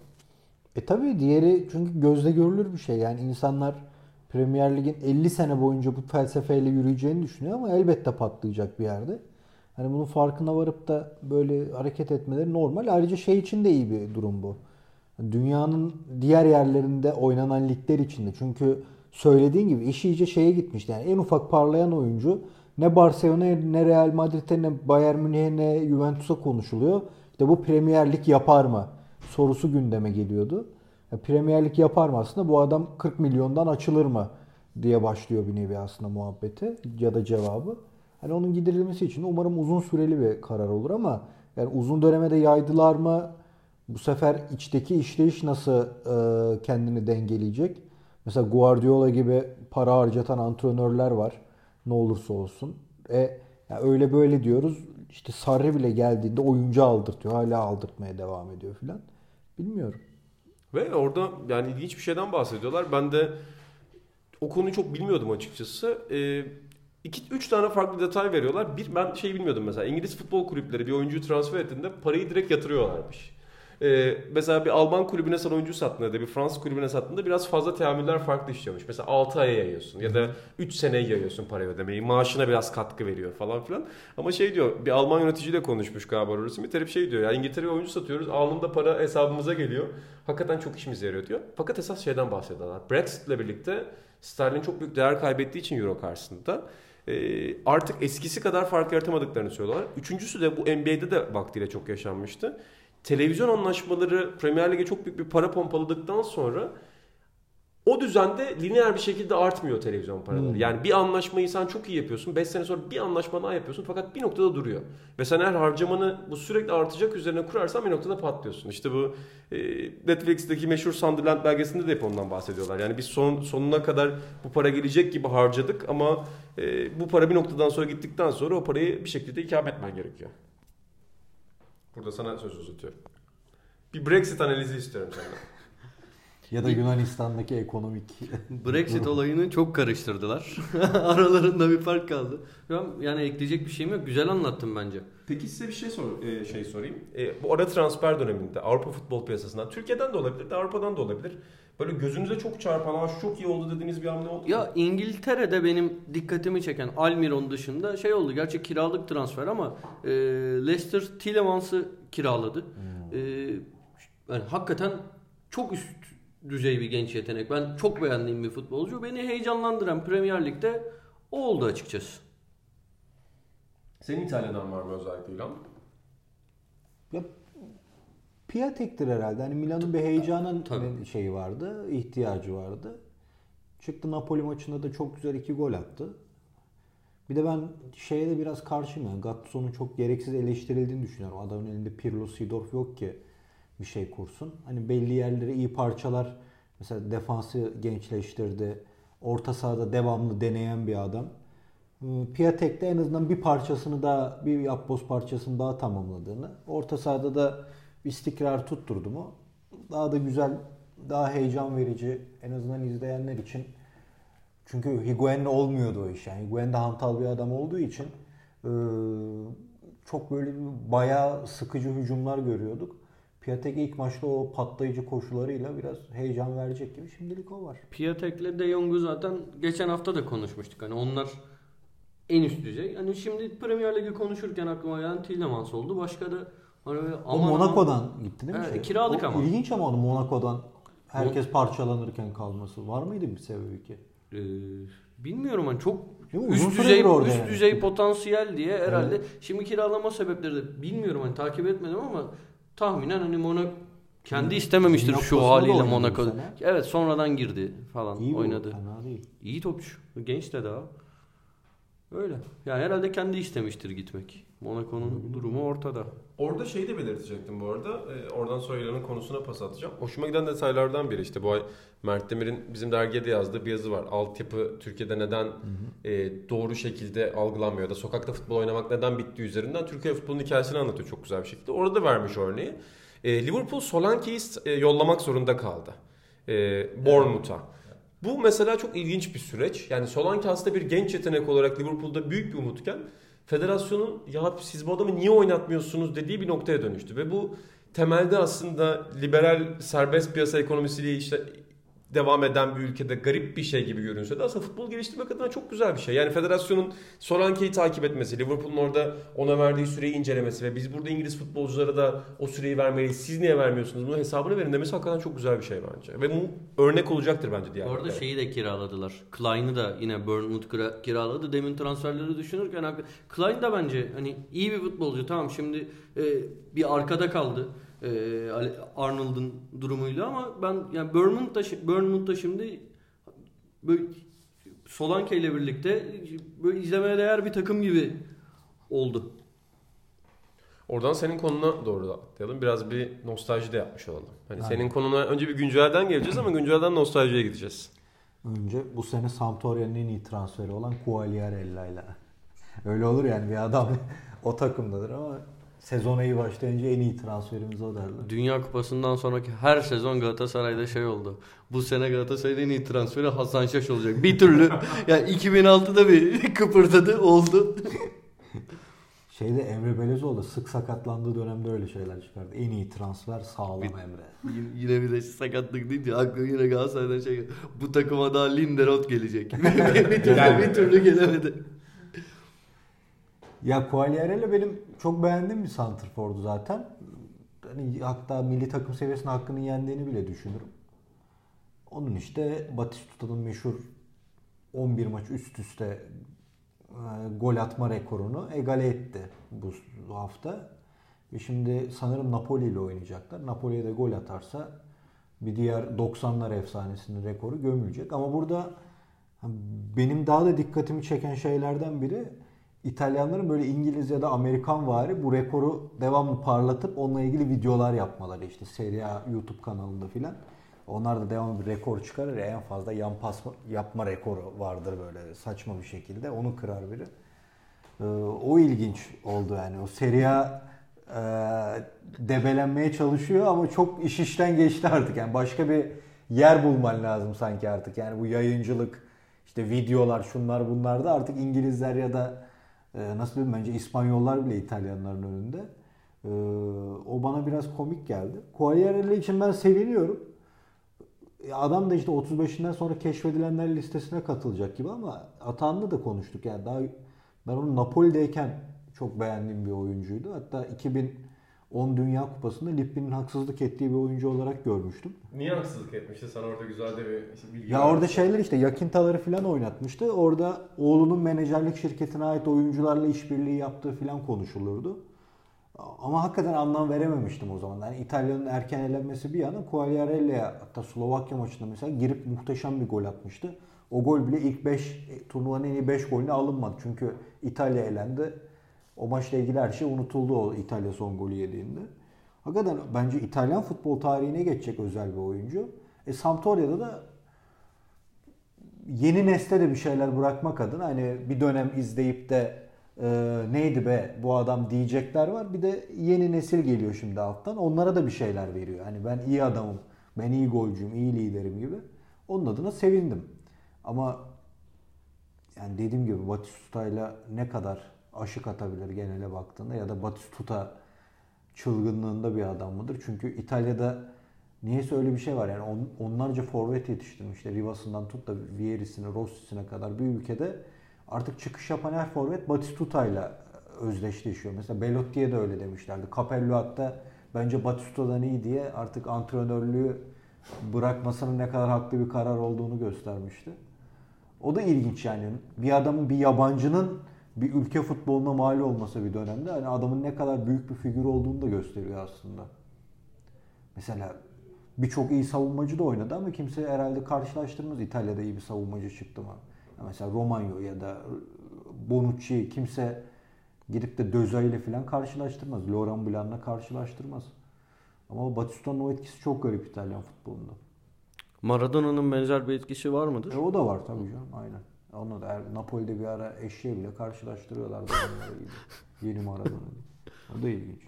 Speaker 3: E tabii diğeri çünkü gözle görülür bir şey. Yani insanlar Premier Lig'in 50 sene boyunca bu felsefeyle yürüyeceğini düşünüyor ama elbette patlayacak bir yerde. Hani bunun farkına varıp da böyle hareket etmeleri normal. Ayrıca şey için de iyi bir durum bu. Dünyanın diğer yerlerinde oynanan ligler için de. Çünkü söylediğin gibi iş iyice şeye gitmiş. Yani en ufak parlayan oyuncu ne Barcelona'ya ne Real Madrid'e ne Bayern Münih'e ne Juventus'a konuşuluyor. İşte bu Premier Lig yapar mı? Sorusu gündeme geliyordu. Ya Premier Lig yapar mı aslında? Bu adam 40 milyondan açılır mı? diye başlıyor bir nevi aslında muhabbeti ya da cevabı. Hani onun giderilmesi için umarım uzun süreli bir karar olur ama yani uzun döneme de yaydılar mı? Bu sefer içteki işleyiş nasıl e, kendini dengeleyecek? Mesela Guardiola gibi para harcatan antrenörler var. Ne olursa olsun. E ya öyle böyle diyoruz. İşte Sarri bile geldiğinde oyuncu aldırtıyor. Hala aldırtmaya devam ediyor filan. Bilmiyorum.
Speaker 1: Ve orada yani ilginç bir şeyden bahsediyorlar. Ben de o konuyu çok bilmiyordum açıkçası. Ee, iki, üç tane farklı detay veriyorlar. Bir ben şey bilmiyordum mesela. İngiliz futbol kulüpleri bir oyuncuyu transfer ettiğinde parayı direkt yatırıyorlarmış. Ee, mesela bir Alman kulübüne sen oyuncu sattığında da bir Fransız kulübüne sattığında biraz fazla teamüller farklı işliyormuş. Mesela 6 aya yayıyorsun ya da 3 seneye yayıyorsun parayı ödemeyi. Maaşına biraz katkı veriyor falan filan. Ama şey diyor bir Alman yöneticiyle konuşmuş galiba Rory Smith. Herif şey diyor ya İngiltere'ye oyuncu satıyoruz anında para hesabımıza geliyor. Hakikaten çok işimize yarıyor diyor. Fakat esas şeyden bahsediyorlar. Brexit'le birlikte Sterling çok büyük değer kaybettiği için Euro karşısında e, artık eskisi kadar fark yaratamadıklarını söylüyorlar. Üçüncüsü de bu NBA'de de vaktiyle çok yaşanmıştı. Televizyon anlaşmaları Premier Lig'e çok büyük bir para pompaladıktan sonra o düzende lineer bir şekilde artmıyor televizyon paraları.
Speaker 3: Hmm.
Speaker 1: Yani bir anlaşmayı sen çok iyi yapıyorsun. 5 sene sonra bir anlaşma daha yapıyorsun fakat bir noktada duruyor. Ve sen her harcamanı bu sürekli artacak üzerine kurarsan bir noktada patlıyorsun. İşte bu e, Netflix'teki meşhur Sunderland belgesinde de hep ondan bahsediyorlar. Yani biz son, sonuna kadar bu para gelecek gibi harcadık ama e, bu para bir noktadan sonra gittikten sonra o parayı bir şekilde ikame etmen gerekiyor. Burada sana söz uzatıyorum. Bir Brexit analizi istiyorum senden.
Speaker 3: Ya da Yunanistan'daki ekonomik
Speaker 2: Brexit olayını çok karıştırdılar. Aralarında bir fark kaldı. Yani ekleyecek bir şeyim yok. Güzel anlattım bence.
Speaker 1: Peki size bir şey sor, e, şey sorayım. E, bu ara transfer döneminde Avrupa futbol piyasasından, Türkiye'den de olabilir, de Avrupa'dan da olabilir. Böyle gözünüze çok çarpan, "Aa, çok iyi oldu dediğiniz bir hamle oldu mu?
Speaker 2: Ya İngiltere'de benim dikkatimi çeken Almiron dışında şey oldu. Gerçi kiralık transfer ama e, Leicester Tillemans'ı kiraladı. E, yani hakikaten çok üst düzey bir genç yetenek. Ben çok beğendiğim bir futbolcu. Beni heyecanlandıran Premier Lig'de o oldu açıkçası.
Speaker 1: Senin İtalya'dan var mı özellikle İlhan?
Speaker 3: Piatek'tir herhalde. Hani Milan'ın bir heyecanın
Speaker 2: Tabii.
Speaker 3: şeyi vardı, ihtiyacı vardı. Çıktı Napoli maçında da çok güzel iki gol attı. Bir de ben şeye de biraz karşıyım yani. Gattuso'nun çok gereksiz eleştirildiğini düşünüyorum. Adamın elinde Pirlo, Seedorf yok ki bir şey kursun. Hani belli yerlere iyi parçalar mesela defansı gençleştirdi. Orta sahada devamlı deneyen bir adam. Ee, Piatek'te en azından bir parçasını daha bir yapboz parçasını daha tamamladığını, orta sahada da istikrar tutturdu mu daha da güzel, daha heyecan verici en azından izleyenler için. Çünkü Higuain'le olmuyordu o iş. Yani Higuain de hantal bir adam olduğu için e, çok böyle bayağı sıkıcı hücumlar görüyorduk. Piatek ilk maçta o patlayıcı koşularıyla biraz heyecan verecek gibi şimdilik o var.
Speaker 2: Piatek'le De Jong'u zaten geçen hafta da konuşmuştuk. Hani onlar en üst düzey. Hani şimdi Premier Ligi konuşurken aklıma gelen Tillemans oldu. Başka da hani böyle
Speaker 3: O
Speaker 2: aman
Speaker 3: Monaco'dan gitti değil mi?
Speaker 2: Evet,
Speaker 3: şey?
Speaker 2: kiralık
Speaker 3: O
Speaker 2: ama.
Speaker 3: İlginç ama onu Monaco'dan herkes parçalanırken kalması. Var mıydı bir sebebi ki?
Speaker 2: Ee, bilmiyorum hani çok üst düzey
Speaker 3: orada
Speaker 2: üst
Speaker 3: yani.
Speaker 2: düzey potansiyel diye herhalde şimdi kiralama sebepleri de bilmiyorum hani takip etmedim ama tahminen hani Monaco kendi istememiştir şu haliyle
Speaker 3: bu
Speaker 2: Monaco. Evet sonradan girdi falan
Speaker 3: İyi bu,
Speaker 2: oynadı.
Speaker 3: Fena değil.
Speaker 2: İyi topçu. Genç de daha. Öyle. Yani herhalde kendi istemiştir gitmek. Monaco'nun durumu ortada.
Speaker 1: Orada şeyi de belirtecektim bu arada. Ee, oradan sonra İlhan'ın konusuna pas atacağım. Hoşuma giden detaylardan biri işte bu ay Mert Demir'in bizim dergiye de yazdığı bir yazı var. Altyapı Türkiye'de neden e, doğru şekilde algılanmıyor da sokakta futbol oynamak neden bittiği üzerinden Türkiye futbolunun hikayesini anlatıyor çok güzel bir şekilde. Orada vermiş örneği. E, Liverpool Solanke'yi e, yollamak zorunda kaldı. E, Bournemouth'a. Bu mesela çok ilginç bir süreç. Yani Solanke aslında bir genç yetenek olarak Liverpool'da büyük bir umutken federasyonun ya siz bu adamı niye oynatmıyorsunuz dediği bir noktaya dönüştü. Ve bu temelde aslında liberal serbest piyasa ekonomisiyle işte devam eden bir ülkede garip bir şey gibi görünse de aslında futbol geliştirmek adına çok güzel bir şey. Yani federasyonun Solanke'yi takip etmesi, Liverpool'un orada ona verdiği süreyi incelemesi ve biz burada İngiliz futbolculara da o süreyi vermeliyiz. Siz niye vermiyorsunuz? Bunun hesabını verin demesi hakikaten çok güzel bir şey bence. Ve bu örnek olacaktır bence diğer ülkelere.
Speaker 2: şeyi de kiraladılar. Klein'ı da yine kira- kiraladı. Demin transferleri düşünürken Klein de bence hani iyi bir futbolcu. Tamam şimdi e, bir arkada kaldı. E, Arnold'un durumuyla ama ben yani Bournemouth'ta Bournemouth'ta şimdi böyle Solanke ile birlikte böyle izlemeye değer bir takım gibi oldu.
Speaker 1: Oradan senin konuna doğru atlayalım. Biraz bir nostalji de yapmış olalım. Hani
Speaker 3: Aynen.
Speaker 1: senin konuna önce bir güncelden geleceğiz ama güncelden nostaljiye gideceğiz.
Speaker 3: Önce bu sene Sampdoria'nın en iyi transferi olan Quagliarella ile. Öyle olur yani bir adam o takımdadır ama sezona iyi başlayınca en iyi transferimiz o derler.
Speaker 2: Dünya Kupası'ndan sonraki her sezon Galatasaray'da şey oldu. Bu sene Galatasaray'ın en iyi transferi Hasan Şaş olacak. Bir türlü yani 2006'da bir kıpırdadı oldu.
Speaker 3: Şeyde Emre Belezoğlu sık sakatlandığı dönemde öyle şeyler çıkardı. En iyi transfer sağlam Emre.
Speaker 2: Yine- bir de sakatlık deyince aklıma yine Galatasaray'dan şey. Bu takıma daha Linderoth gelecek. bir, türlü, bir türlü gelemedi.
Speaker 3: Ya Quagliarella benim çok beğendiğim bir santrfordu zaten. Hani hatta milli takım seviyesinde hakkını yendiğini bile düşünürüm. Onun işte Batistuta'nın meşhur 11 maç üst üste e, gol atma rekorunu egale etti bu hafta. Ve şimdi sanırım Napoli ile oynayacaklar. Napoli'ye de gol atarsa bir diğer 90'lar efsanesinin rekoru gömülecek. Ama burada benim daha da dikkatimi çeken şeylerden biri İtalyanların böyle İngiliz ya da Amerikan vari bu rekoru devamlı parlatıp onunla ilgili videolar yapmaları işte Serie A YouTube kanalında filan. Onlar da devamlı bir rekor çıkarır en fazla yan pas yapma rekoru vardır böyle saçma bir şekilde. Onu kırar biri. Ee, o ilginç oldu yani. O Serie A e, debelenmeye çalışıyor ama çok iş işten geçti artık. Yani başka bir yer bulman lazım sanki artık. Yani bu yayıncılık, işte videolar, şunlar bunlar da artık İngilizler ya da e, nasıl diyeyim bence İspanyollar bile İtalyanların önünde. E, o bana biraz komik geldi. Quagliarella için ben seviniyorum. E, Adam da işte 35'inden sonra keşfedilenler listesine katılacak gibi ama Atan'la da konuştuk. Yani daha ben onu Napoli'deyken çok beğendiğim bir oyuncuydu. Hatta 2010 Dünya Kupası'nda Lippi'nin haksızlık ettiği bir oyuncu olarak görmüştüm.
Speaker 1: Niye haksızlık etmişti? Sana orada güzel de bir bilgi
Speaker 3: Ya orada şeyler işte yakintaları falan oynatmıştı. Orada oğlunun menajerlik şirketine ait oyuncularla işbirliği yaptığı falan konuşulurdu. Ama hakikaten anlam verememiştim o zaman. Yani İtalya'nın erken elenmesi bir yana Quagliarella'ya hatta Slovakya maçında mesela girip muhteşem bir gol atmıştı. O gol bile ilk 5 turnuvanın en iyi 5 golüne alınmadı. Çünkü İtalya elendi. O maçla ilgili her şey unutuldu o İtalya son golü yediğinde. Hakikaten bence İtalyan futbol tarihine geçecek özel bir oyuncu. E Sampdoria'da da yeni nesle de bir şeyler bırakmak adına hani bir dönem izleyip de e, neydi be bu adam diyecekler var. Bir de yeni nesil geliyor şimdi alttan. Onlara da bir şeyler veriyor. Hani ben iyi adamım, ben iyi golcüyüm, iyi liderim gibi. Onun adına sevindim. Ama yani dediğim gibi Batistuta'yla ne kadar aşık atabilir genele baktığında ya da Batistuta çılgınlığında bir adam mıdır? Çünkü İtalya'da niyeyse öyle bir şey var. Yani on, onlarca forvet yetiştirmişler. Rivas'ından tut da Vieri'sine, Rossi'sine kadar bir ülkede artık çıkış yapan her forvet Batistuta'yla özdeşleşiyor. Mesela Belotti'ye de öyle demişlerdi. Capello hatta bence Batistuta'dan iyi diye artık antrenörlüğü bırakmasının ne kadar haklı bir karar olduğunu göstermişti. O da ilginç yani. Bir adamın, bir yabancının bir ülke futboluna mal olması bir dönemde hani adamın ne kadar büyük bir figür olduğunu da gösteriyor aslında. Mesela birçok iyi savunmacı da oynadı ama kimse herhalde karşılaştırmaz İtalya'da iyi bir savunmacı çıktı mı. Ya mesela Romagno ya da Bonucci kimse gidip de Döza ile falan karşılaştırmaz. Laurent Blanc'la karşılaştırmaz. Ama Batistuta'nın o etkisi çok garip İtalyan futbolunda.
Speaker 2: Maradona'nın benzer bir etkisi var mıdır?
Speaker 3: E o da var tabii canım aynen. Onunla da Napoli'de bir ara eşeğe bile karşılaştırıyorlardı. Yeni Maradona. O da ilginç.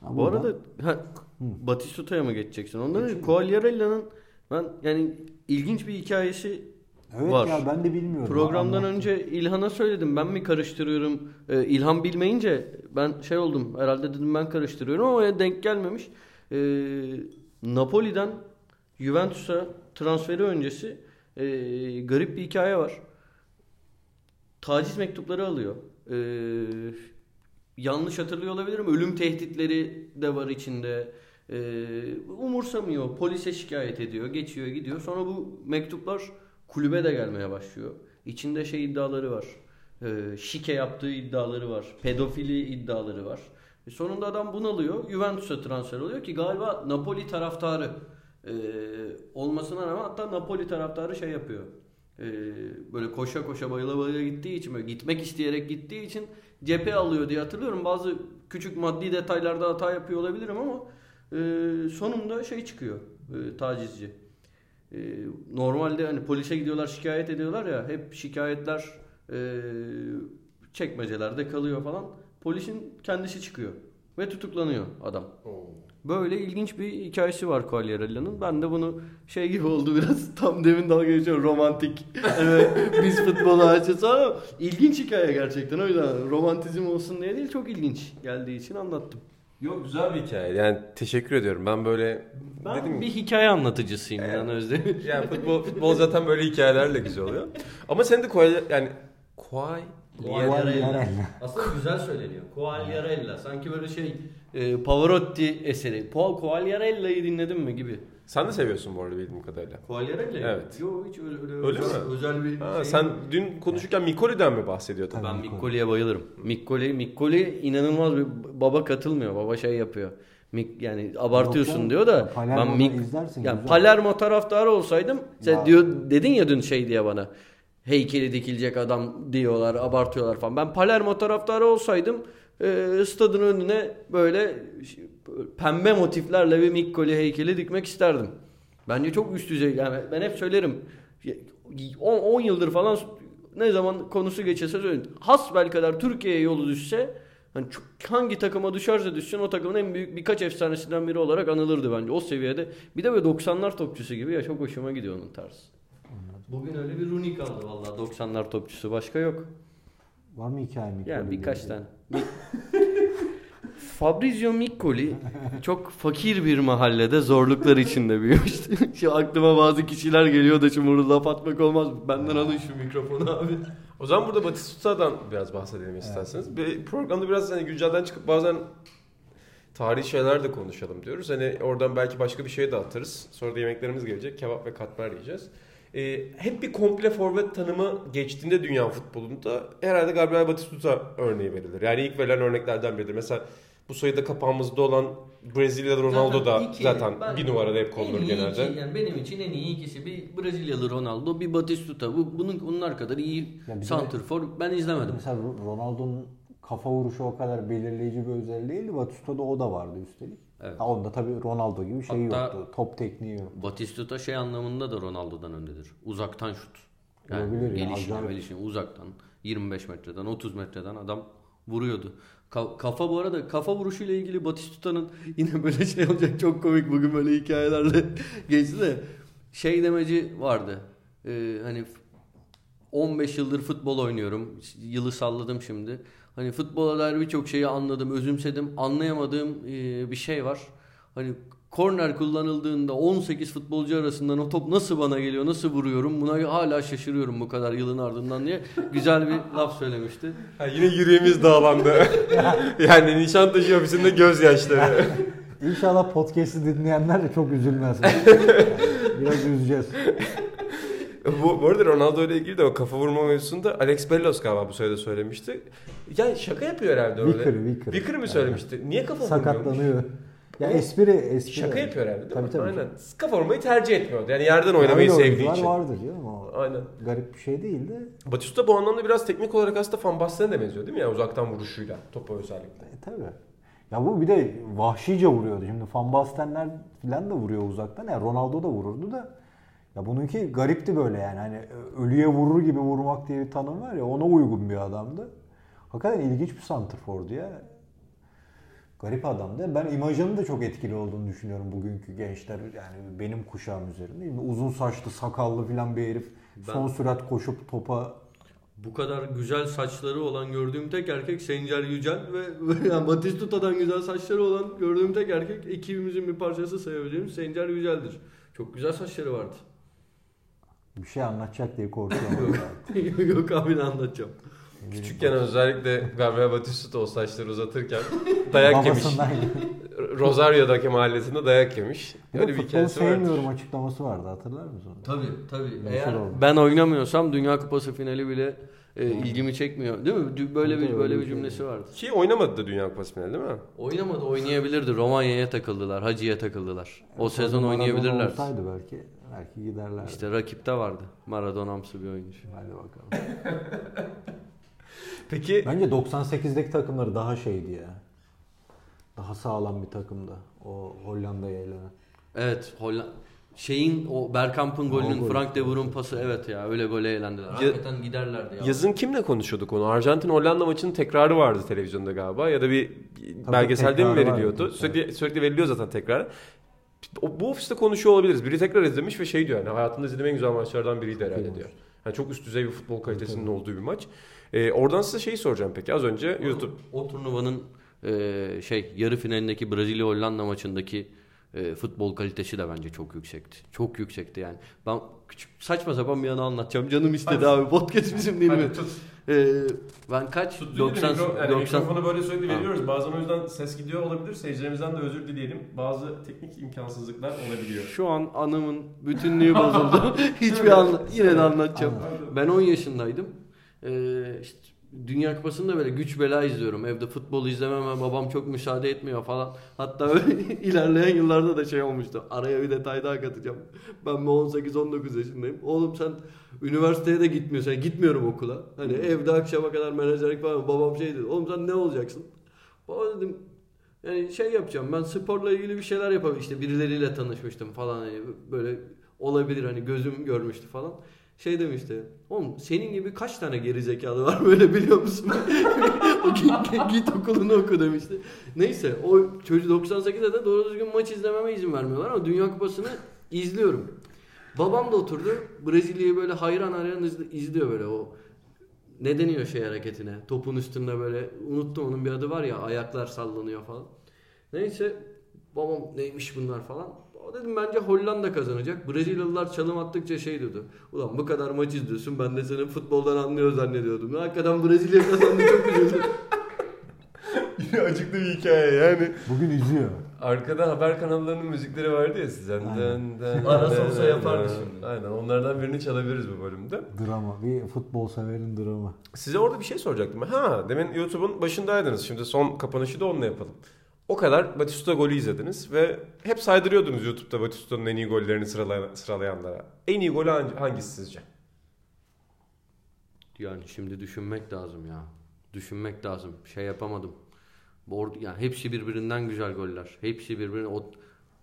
Speaker 3: Ha,
Speaker 2: Bu arada ha, Batistuta'ya mı geçeceksin? Ondan önce Quagliarella'nın ben yani ilginç bir hikayesi
Speaker 3: evet
Speaker 2: var.
Speaker 3: ya ben de bilmiyorum.
Speaker 2: Programdan
Speaker 3: Anlattım.
Speaker 2: önce İlhan'a söyledim. Ben mi karıştırıyorum? Ee, İlhan bilmeyince ben şey oldum. Herhalde dedim ben karıştırıyorum ama denk gelmemiş. Ee, Napoli'den Juventus'a transferi öncesi ee, garip bir hikaye var. Taciz mektupları alıyor. Ee, yanlış hatırlıyor olabilirim. Ölüm tehditleri de var içinde. Ee, umursamıyor. Polise şikayet ediyor. Geçiyor gidiyor. Sonra bu mektuplar kulübe de gelmeye başlıyor. İçinde şey iddiaları var. Ee, şike yaptığı iddiaları var. Pedofili iddiaları var. E sonunda adam bunalıyor. Juventus'a transfer oluyor ki galiba Napoli taraftarı e, olmasına rağmen hatta Napoli taraftarı şey yapıyor. E, böyle koşa koşa bayıla bayıla gittiği için böyle gitmek isteyerek gittiği için cephe alıyor diye hatırlıyorum. Bazı küçük maddi detaylarda hata yapıyor olabilirim ama e, sonunda şey çıkıyor e, tacizci. E, normalde hani polise gidiyorlar şikayet ediyorlar ya hep şikayetler e, çekmecelerde kalıyor falan. Polisin kendisi çıkıyor ve tutuklanıyor adam. Böyle ilginç bir hikayesi var Quagliarella'nın. Ben de bunu şey gibi oldu biraz tam demin dalga geçiyorum romantik. evet, biz futbolu açız ama ilginç hikaye gerçekten. O yüzden romantizm olsun diye değil çok ilginç geldiği için anlattım.
Speaker 1: Yok güzel bir hikaye. Yani teşekkür ediyorum. Ben böyle
Speaker 2: Ben
Speaker 1: dedim
Speaker 2: bir hikaye anlatıcısıyım yani Özdemir.
Speaker 1: yani futbol futbol zaten böyle hikayelerle güzel oluyor. Ama sen de koy yani koy
Speaker 3: Quagliarella.
Speaker 2: Aslında güzel söyleniyor. Quagliarella. Sanki böyle şey e, Pavarotti eseri. Paul Quagliarella'yı dinledin mi gibi.
Speaker 1: Sen de seviyorsun bu arada bildiğim kadarıyla.
Speaker 2: Quagliarella?
Speaker 1: Evet.
Speaker 2: Yok hiç öyle, öyle,
Speaker 1: Öyle
Speaker 2: özel,
Speaker 1: mi?
Speaker 2: özel bir
Speaker 1: Ha,
Speaker 2: şey
Speaker 1: sen dün konuşurken Mikoli'den mi bahsediyordun?
Speaker 2: Ben. Miccoli'ye bayılırım. Miccoli, Miccoli inanılmaz bir baba katılmıyor. Baba şey yapıyor. Mik, yani abartıyorsun
Speaker 3: Yok
Speaker 2: diyor da
Speaker 3: Palermo'da
Speaker 2: ben Mik,
Speaker 3: izlersin,
Speaker 2: yani
Speaker 3: güzel.
Speaker 2: Palermo taraftarı olsaydım sen
Speaker 3: Ya.
Speaker 2: diyor dedin ya dün şey diye bana heykeli dikilecek adam diyorlar abartıyorlar falan. Ben Palermo taraftarı olsaydım e, stadın önüne böyle pembe motiflerle bir Miccoli heykeli dikmek isterdim. Bence çok üst düzey yani ben hep söylerim 10, 10 yıldır falan ne zaman konusu geçerse söyleyin. Hasbel kadar Türkiye'ye yolu düşse çok, hangi takıma düşerse düşsün o takımın en büyük birkaç efsanesinden biri olarak anılırdı bence. O seviyede. Bir de böyle 90'lar topçusu gibi ya çok hoşuma gidiyor onun tarzı. Bugün öyle bir Rooney kaldı vallahi 90'lar topçusu başka yok.
Speaker 3: Var mı hikaye mi?
Speaker 2: Yani birkaç tane. Bir- Fabrizio Miccoli çok fakir bir mahallede zorluklar içinde büyümüştü. Şu aklıma bazı kişiler geliyor da şimdi burada laf atmak olmaz. Benden alın şu mikrofonu abi.
Speaker 1: O zaman burada Batistuta'dan biraz bahsedelim isterseniz. Bir programda biraz hani güncelden çıkıp bazen tarihi şeyler de konuşalım diyoruz. Hani oradan belki başka bir şey de atarız. Sonra da yemeklerimiz gelecek. Kebap ve katmer yiyeceğiz. Ee, hep bir komple forvet tanımı geçtiğinde dünya futbolunda herhalde Gabriel Batistuta örneği verilir. Yani ilk verilen örneklerden biridir. Mesela bu sayıda kapağımızda olan Brezilyalı Ronaldo da
Speaker 2: iki-
Speaker 1: zaten
Speaker 2: ben-
Speaker 1: bir numarada hep konulur genelde.
Speaker 2: iki- yani benim için en iyi ikisi bir Brezilyalı Ronaldo, bir Batistuta. Bu bunun bunlar kadar iyi
Speaker 3: Ya bir de-
Speaker 2: santrfor ben izlemedim.
Speaker 3: Mesela Ronaldo'nun kafa vuruşu o kadar belirleyici bir özelliği değildi. Batista'da o da vardı üstelik.
Speaker 2: Evet.
Speaker 3: Ha, onda tabii Ronaldo gibi şey
Speaker 2: Hatta-
Speaker 3: yoktu. Top tekniği yok.
Speaker 2: Batistuta şey anlamında da Ronaldo'dan öndedir. Uzaktan şut. Yani
Speaker 3: Olabilir ya,
Speaker 2: gelişine,
Speaker 3: acayip.
Speaker 2: gelişine uzaktan 25 metreden 30 metreden adam vuruyordu. Ka- kafa bu arada kafa vuruşuyla ilgili Batistuta'nın yine böyle şey olacak çok komik bugün böyle hikayelerle geçti de şey demeci vardı. Ee, hani 15 yıldır futbol oynuyorum. Yılı salladım şimdi. Hani futbola dair birçok şeyi anladım, özümsedim. Anlayamadığım e, bir şey var. Hani korner kullanıldığında 18 futbolcu arasından o top nasıl bana geliyor, nasıl vuruyorum buna hala şaşırıyorum bu kadar yılın ardından diye güzel bir laf söylemişti.
Speaker 1: Ha, yine yüreğimiz dağlandı. yani Nişantaşı ofisinde gözyaşları.
Speaker 3: İnşallah podcast'i dinleyenler de çok üzülmez. Biraz üzeceğiz.
Speaker 1: bu, bu arada Ronaldo ile ilgili de o kafa vurma mevzusunda Alex Bellos galiba bu sırada söylemişti. Yani şaka yapıyor herhalde öyle.
Speaker 3: Vicker, Vicker.
Speaker 1: Vicker mi söylemişti? Niye kafa?
Speaker 3: Sakatlanıyor. Ya espri, espri.
Speaker 1: Şaka yapıyor herhalde değil
Speaker 3: tabii,
Speaker 1: mi?
Speaker 3: Tabii
Speaker 1: Aynen. Kafa vurmayı tercih etmiyordu. Yani yerden oynamayı
Speaker 3: Öyle
Speaker 1: sevdiği için.
Speaker 3: vardır canım o.
Speaker 1: Aynen.
Speaker 3: Garip bir şey değil de.
Speaker 1: Batista bu anlamda biraz teknik olarak aslında Van Basten'e de benziyor değil mi? Yani uzaktan vuruşuyla topa özellikle.
Speaker 3: E, tabii. Ya bu bir de vahşice vuruyordu. Şimdi Van Bastenler falan da vuruyor uzaktan. Ya Ronaldo da vururdu da. Ya bununki garipti böyle yani. Hani ölüye vurur gibi vurmak diye bir tanım var ya ona uygun bir adamdı. Hakikaten ilginç bir santrfordu ya. Garip adamdı. Ben imajının da çok etkili olduğunu düşünüyorum bugünkü gençler. Yani benim kuşağım üzerinde. Şimdi uzun saçlı, sakallı falan bir herif.
Speaker 2: Ben-
Speaker 3: Son sürat koşup topa
Speaker 2: Bu kadar güzel saçları olan gördüğüm tek erkek Sencer Yücel ve yani Batistuta'dan güzel saçları olan gördüğüm tek erkek ekibimizin bir parçası sayabileceğimiz Sencer Yücel'dir. Çok güzel saçları vardı.
Speaker 3: Bir şey anlatacak diye korkuyorum.
Speaker 2: Yok abi ne anlatacağım.
Speaker 1: Küçükken özellikle Gabriel Batista o saçları uzatırken dayak yemiş. Rosario'daki mahallesinde dayak yemiş.
Speaker 3: Bir
Speaker 1: Öyle
Speaker 3: de
Speaker 1: bir hikayesi var.
Speaker 3: sevmiyorum açıklaması vardı hatırlar mısın? onu?
Speaker 2: Tabii tabii. Eğer ben oynamıyorsam Dünya Kupası finali bile e, ilgimi çekmiyor. Değil mi? Böyle bir böyle
Speaker 3: öyle
Speaker 2: bir cümlesi vardı.
Speaker 1: Ki oynamadı da Dünya Kupası finali değil mi?
Speaker 2: Oynamadı, oynayabilirdi. Romanya'ya takıldılar, Hacı'ya takıldılar. O sezon oynayabilirler.
Speaker 3: olsaydı belki belki giderlerdi.
Speaker 2: İşte rakipte vardı. Maradona'msı bir oyuncu.
Speaker 3: Hadi bakalım.
Speaker 1: Peki
Speaker 3: Bence 98'deki takımları daha şeydi ya. Daha sağlam bir takımdı. O Hollanda'ya elenen.
Speaker 2: Evet, Hollanda şeyin o Bergkamp'ın golünün
Speaker 3: gol.
Speaker 2: Frank de Boer'un pası evet ya öyle gole eğlendiler. Hakikaten giderlerdi ya.
Speaker 1: yazın kimle konuşuyorduk onu? Arjantin Hollanda maçının tekrarı vardı televizyonda galiba ya da bir belgeselde mi veriliyordu?
Speaker 3: vardı.
Speaker 1: Sürekli sürekli veriliyor zaten tekrar. O, bu ofiste konuşuyor olabiliriz. Biri tekrar izlemiş ve şey diyor yani hayatımda izlediğim en güzel maçlardan biriydi herhalde diyor. Yani çok üst düzey bir futbol kalitesinin olduğu bir maç. Ee, oradan size şeyi soracağım peki. Az önce YouTube
Speaker 2: O turnuvanın e, şey yarı finalindeki Brezilya Hollanda maçındaki e, futbol kalitesi de bence çok yüksekti. Çok yüksekti yani. Ben küçük saçma sapan bir anı anlatacağım. Canım istedi abi. Podcast bizim değil mi?
Speaker 1: Hadi tut.
Speaker 2: E, ben kaç? 90
Speaker 1: yani
Speaker 2: 90
Speaker 1: mikrofonu böyle sürekli
Speaker 2: Ha.
Speaker 1: veriyoruz. Bazen o yüzden ses gidiyor olabilir. Seyircilerimizden de özür dileyelim. Bazı teknik imkansızlıklar olabiliyor.
Speaker 2: Şu an anımın bütünlüğü bozuldu. Hiçbir anla yine de anlatacağım. Ben 10 yaşındaydım. Ee, işte Dünya Kupası'nda böyle güç bela izliyorum. Evde futbol izlememe babam çok müsaade etmiyor falan. Hatta ilerleyen yıllarda da şey olmuştu. Araya bir detay daha katacağım. Ben mi 18-19 yaşındayım. Oğlum sen üniversiteye de gitmiyorsun. Yani gitmiyorum okula. Hani evde akşama kadar menajerlik falan. Babam şey dedi. Oğlum sen ne olacaksın? Baba dedim yani şey yapacağım ben sporla ilgili bir şeyler yapabilirim. İşte birileriyle tanışmıştım falan hani böyle olabilir hani gözüm görmüştü falan. Şey demişti. Oğlum senin gibi kaç tane geri zekalı var böyle biliyor musun? Git, okulunu oku demişti. Neyse o çocuk 98'de de doğru düzgün maç izlememe izin vermiyorlar ama Dünya Kupası'nı izliyorum. Babam da oturdu. Brezilya'yı böyle hayran hayran izli- izliyor böyle o ne deniyor şey hareketine? Topun üstünde böyle unuttum onun bir adı var ya ayaklar sallanıyor falan. Neyse babam neymiş bunlar falan. O dedim bence Hollanda kazanacak. Brezilyalılar çalım attıkça şey diyordu. Ulan bu kadar maç izliyorsun ben de senin futboldan anlıyor zannediyordum. Hakikaten Brezilya kazandı çok üzüldüm.
Speaker 1: Yine acıklı bir hikaye yani.
Speaker 3: Bugün üzüyor.
Speaker 1: Arkada haber kanallarının müzikleri vardı ya sizden.
Speaker 3: Aynen.
Speaker 1: Dın
Speaker 2: Arası olsa yapardı şimdi.
Speaker 1: Aynen onlardan birini çalabiliriz bu bölümde.
Speaker 3: Drama. Bir futbol severin dramı.
Speaker 1: Size orada bir şey soracaktım. Ha demin YouTube'un başındaydınız. Şimdi son kapanışı da onunla yapalım. O kadar Batista golü izlediniz ve hep saydırıyordunuz YouTube'da Batista'nın en iyi gollerini sıralayan, sıralayanlara. En iyi golü hangi- hangisi sizce?
Speaker 2: Yani şimdi düşünmek lazım ya. Düşünmek lazım. Şey yapamadım. Or- yani hepsi birbirinden güzel goller. Hepsi birbirine o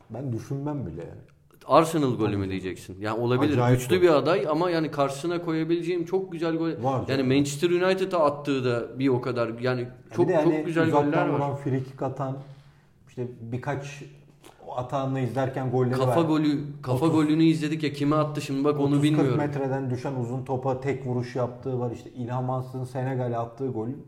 Speaker 3: Ben düşünmem bile yani.
Speaker 2: Arsenal golü mü diyeceksin? Yani olabilir.
Speaker 3: Acayip
Speaker 2: Güçlü
Speaker 3: gol.
Speaker 2: bir aday ama yani karşısına koyabileceğim çok güzel gol.
Speaker 3: Var
Speaker 2: yani. Manchester United'a attığı da bir o kadar yani çok
Speaker 3: de
Speaker 2: çok
Speaker 3: hani
Speaker 2: güzel
Speaker 3: uzaktan
Speaker 2: goller var.
Speaker 3: free kick atan işte birkaç atağını izlerken golleri
Speaker 2: Kafa
Speaker 3: var.
Speaker 2: golü kafa
Speaker 3: 30
Speaker 2: golünü izledik ya kime attı şimdi bak onu
Speaker 3: 30-40
Speaker 2: bilmiyorum.
Speaker 3: metreden düşen uzun topa tek vuruş yaptığı var. İşte İlham Mansız'ın Senegal'e attığı golün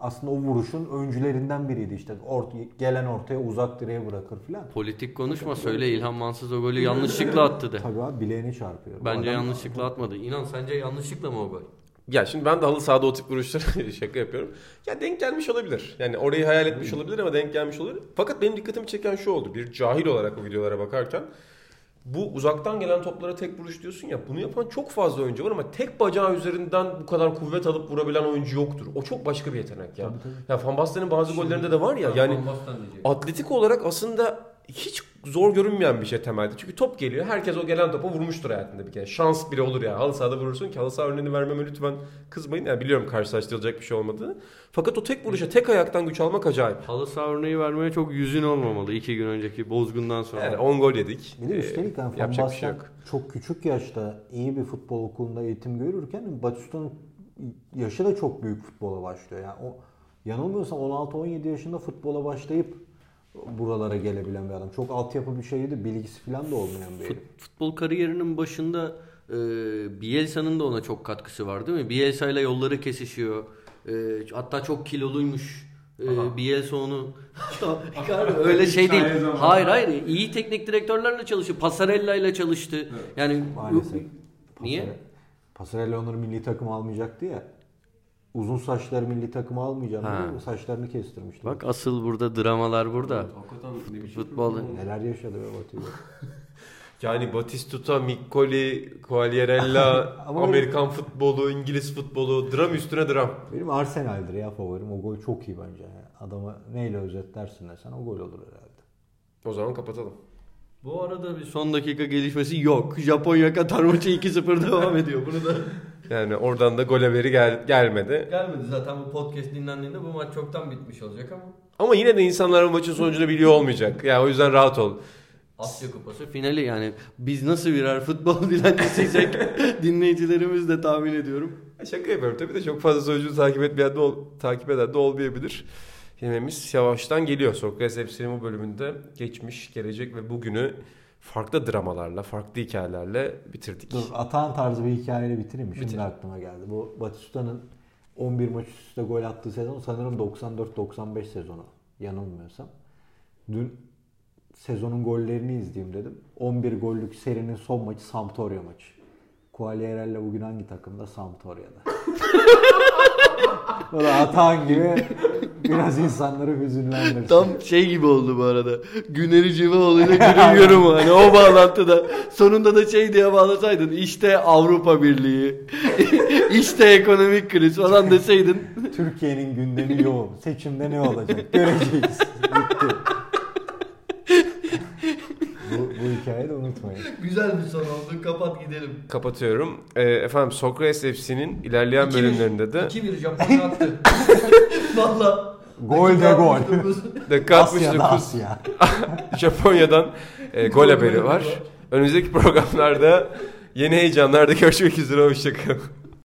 Speaker 3: aslında o vuruşun öncülerinden biriydi işte. Ort gelen ortaya uzak direğe bırakır filan.
Speaker 2: Politik konuşma söyle İlhan Mansız o golü yanlışlıkla attı de.
Speaker 3: Tabii abi bileğini çarpıyor.
Speaker 2: Bence
Speaker 3: adam-
Speaker 2: yanlışlıkla atmadı. İnan sence yanlışlıkla mı o gol?
Speaker 1: Ya şimdi ben de halı sahada o tip vuruşlara şaka yapıyorum. Ya denk gelmiş olabilir. Yani orayı hayal etmiş olabilir ama denk gelmiş olabilir. Fakat benim dikkatimi çeken şu oldu. Bir cahil olarak o videolara bakarken bu uzaktan gelen toplara tek vuruş diyorsun ya bunu yapan çok fazla oyuncu var ama tek bacağı üzerinden bu kadar kuvvet alıp vurabilen oyuncu yoktur. O çok başka bir yetenek ya.
Speaker 3: Tabii, tabii.
Speaker 1: Ya Van Basten'in bazı gollerinde de var ya yani atletik olarak aslında hiç zor görünmeyen bir şey temelde. Çünkü top geliyor. Herkes o gelen topa vurmuştur hayatında bir kere. Şans bile olur ya. Halı sahada vurursun ki halı saha örneğini vermeme lütfen kızmayın. Yani biliyorum karşılaştırılacak bir şey olmadığını. Fakat o tek vuruşa tek ayaktan güç almak acayip.
Speaker 2: Halı saha örneği vermeye çok yüzün olmamalı iki gün önceki bozgundan sonra.
Speaker 1: Yani 10 gol yedik.
Speaker 3: Bir de
Speaker 1: Ee,
Speaker 3: üstelik yani
Speaker 1: yapacak bir şey yok.
Speaker 3: çok küçük yaşta iyi bir futbol okulunda eğitim görürken Batista'nın yaşı da çok büyük futbola başlıyor. Yani o yanılmıyorsam 16-17 yaşında futbola başlayıp buralara gelebilen bir adam. Çok altyapı bir şeydi, bilgisi falan da olmayan bir herif.
Speaker 2: Fut- futbol kariyerinin başında e, Bielsa'nın da ona çok katkısı var değil mi? Bielsa ile yolları kesişiyor. E, hatta çok kiloluymuş. E, Bielsa onu öyle şey değil. Hayır hayır iyi teknik direktörlerle çalışıyor. Pasarella ile çalıştı. Yani
Speaker 3: Maalesef.
Speaker 2: Niye?
Speaker 3: Pasare- Pasarella onları milli takım almayacaktı ya. Uzun saçları milli takım almayacağını
Speaker 2: Ha.
Speaker 3: diye saçlarını kestirmişti.
Speaker 2: Bak asıl burada dramalar burada. Futbol
Speaker 3: Neler yaşadı be Batı.
Speaker 1: Yani Batistuta, Miccoli, Quagliarella, Amerikan futbolu, İngiliz futbolu, dram üstüne dram.
Speaker 3: Benim Arsenal'dir ya favorim. O gol çok iyi bence. Yani. Adamı neyle özetlersin desen o gol olur herhalde.
Speaker 1: O zaman kapatalım.
Speaker 2: Bu arada bir son dakika gelişmesi yok. Japonya Katar maçı 2-0 devam ediyor. Bunu da
Speaker 1: Yani oradan da gol haberi gel- gelmedi.
Speaker 2: gelmedi zaten bu podcast dinlendiğinde bu maç çoktan bitmiş olacak ama.
Speaker 1: Ama yine de insanlar bu maçın sonucunu biliyor olmayacak. Yani o yüzden rahat ol.
Speaker 2: Asya Kupası finali yani biz nasıl birer futbol dilencisiysek dinleyicilerimiz de tahmin ediyorum.
Speaker 1: Şaka yapıyorum. Tabii de çok fazla sonucunu takip etmeyen de ol, takip eden de olmayabilir. Yemeğimiz yavaştan geliyor. Sokrates hepsinin bu bölümünde geçmiş, gelecek ve bugünü farklı dramalarla, farklı hikayelerle bitirdik.
Speaker 3: Dur Atan tarzı bir hikayeyle bitireyim mi? Şimdi
Speaker 1: Bitir.
Speaker 3: aklıma geldi. Bu Batista'nın 11 maç üst üste gol attığı sezon sanırım 94-95 sezonu. Yanılmıyorsam. Dün sezonun gollerini izleyeyim dedim. 11 gollük serinin son maçı Sampdoria maçı. Quagliarella bugün hangi takımda? Sampdoria'da. o da Atan gibi biraz insanları hüzünlendirsin.
Speaker 2: Tam şey gibi oldu bu arada. Güneri Civaoğlu ile Günün Yorumu hani o bağlantıda. Sonunda da şey diye bağlasaydın. İşte Avrupa Birliği. işte ekonomik kriz falan deseydin.
Speaker 3: Türkiye'nin gündemi yoğun. Seçimde ne olacak? Göreceğiz. Bitti. bu, bu hikayeyi de unutmayın.
Speaker 2: Güzel bir son oldu. Kapat gidelim.
Speaker 1: Kapatıyorum. Ee, efendim Sokrates FC'nin ilerleyen bölümlerinde de
Speaker 2: 2-1 Japonya attı. Valla.
Speaker 3: Gol de gol.
Speaker 1: dakika
Speaker 3: Asya'da
Speaker 1: 69
Speaker 3: Asya.
Speaker 1: Japonya'dan e, gol haberi var. Önümüzdeki programlarda Yeni heyecanlarda görüşmek üzere. Hoşçakalın.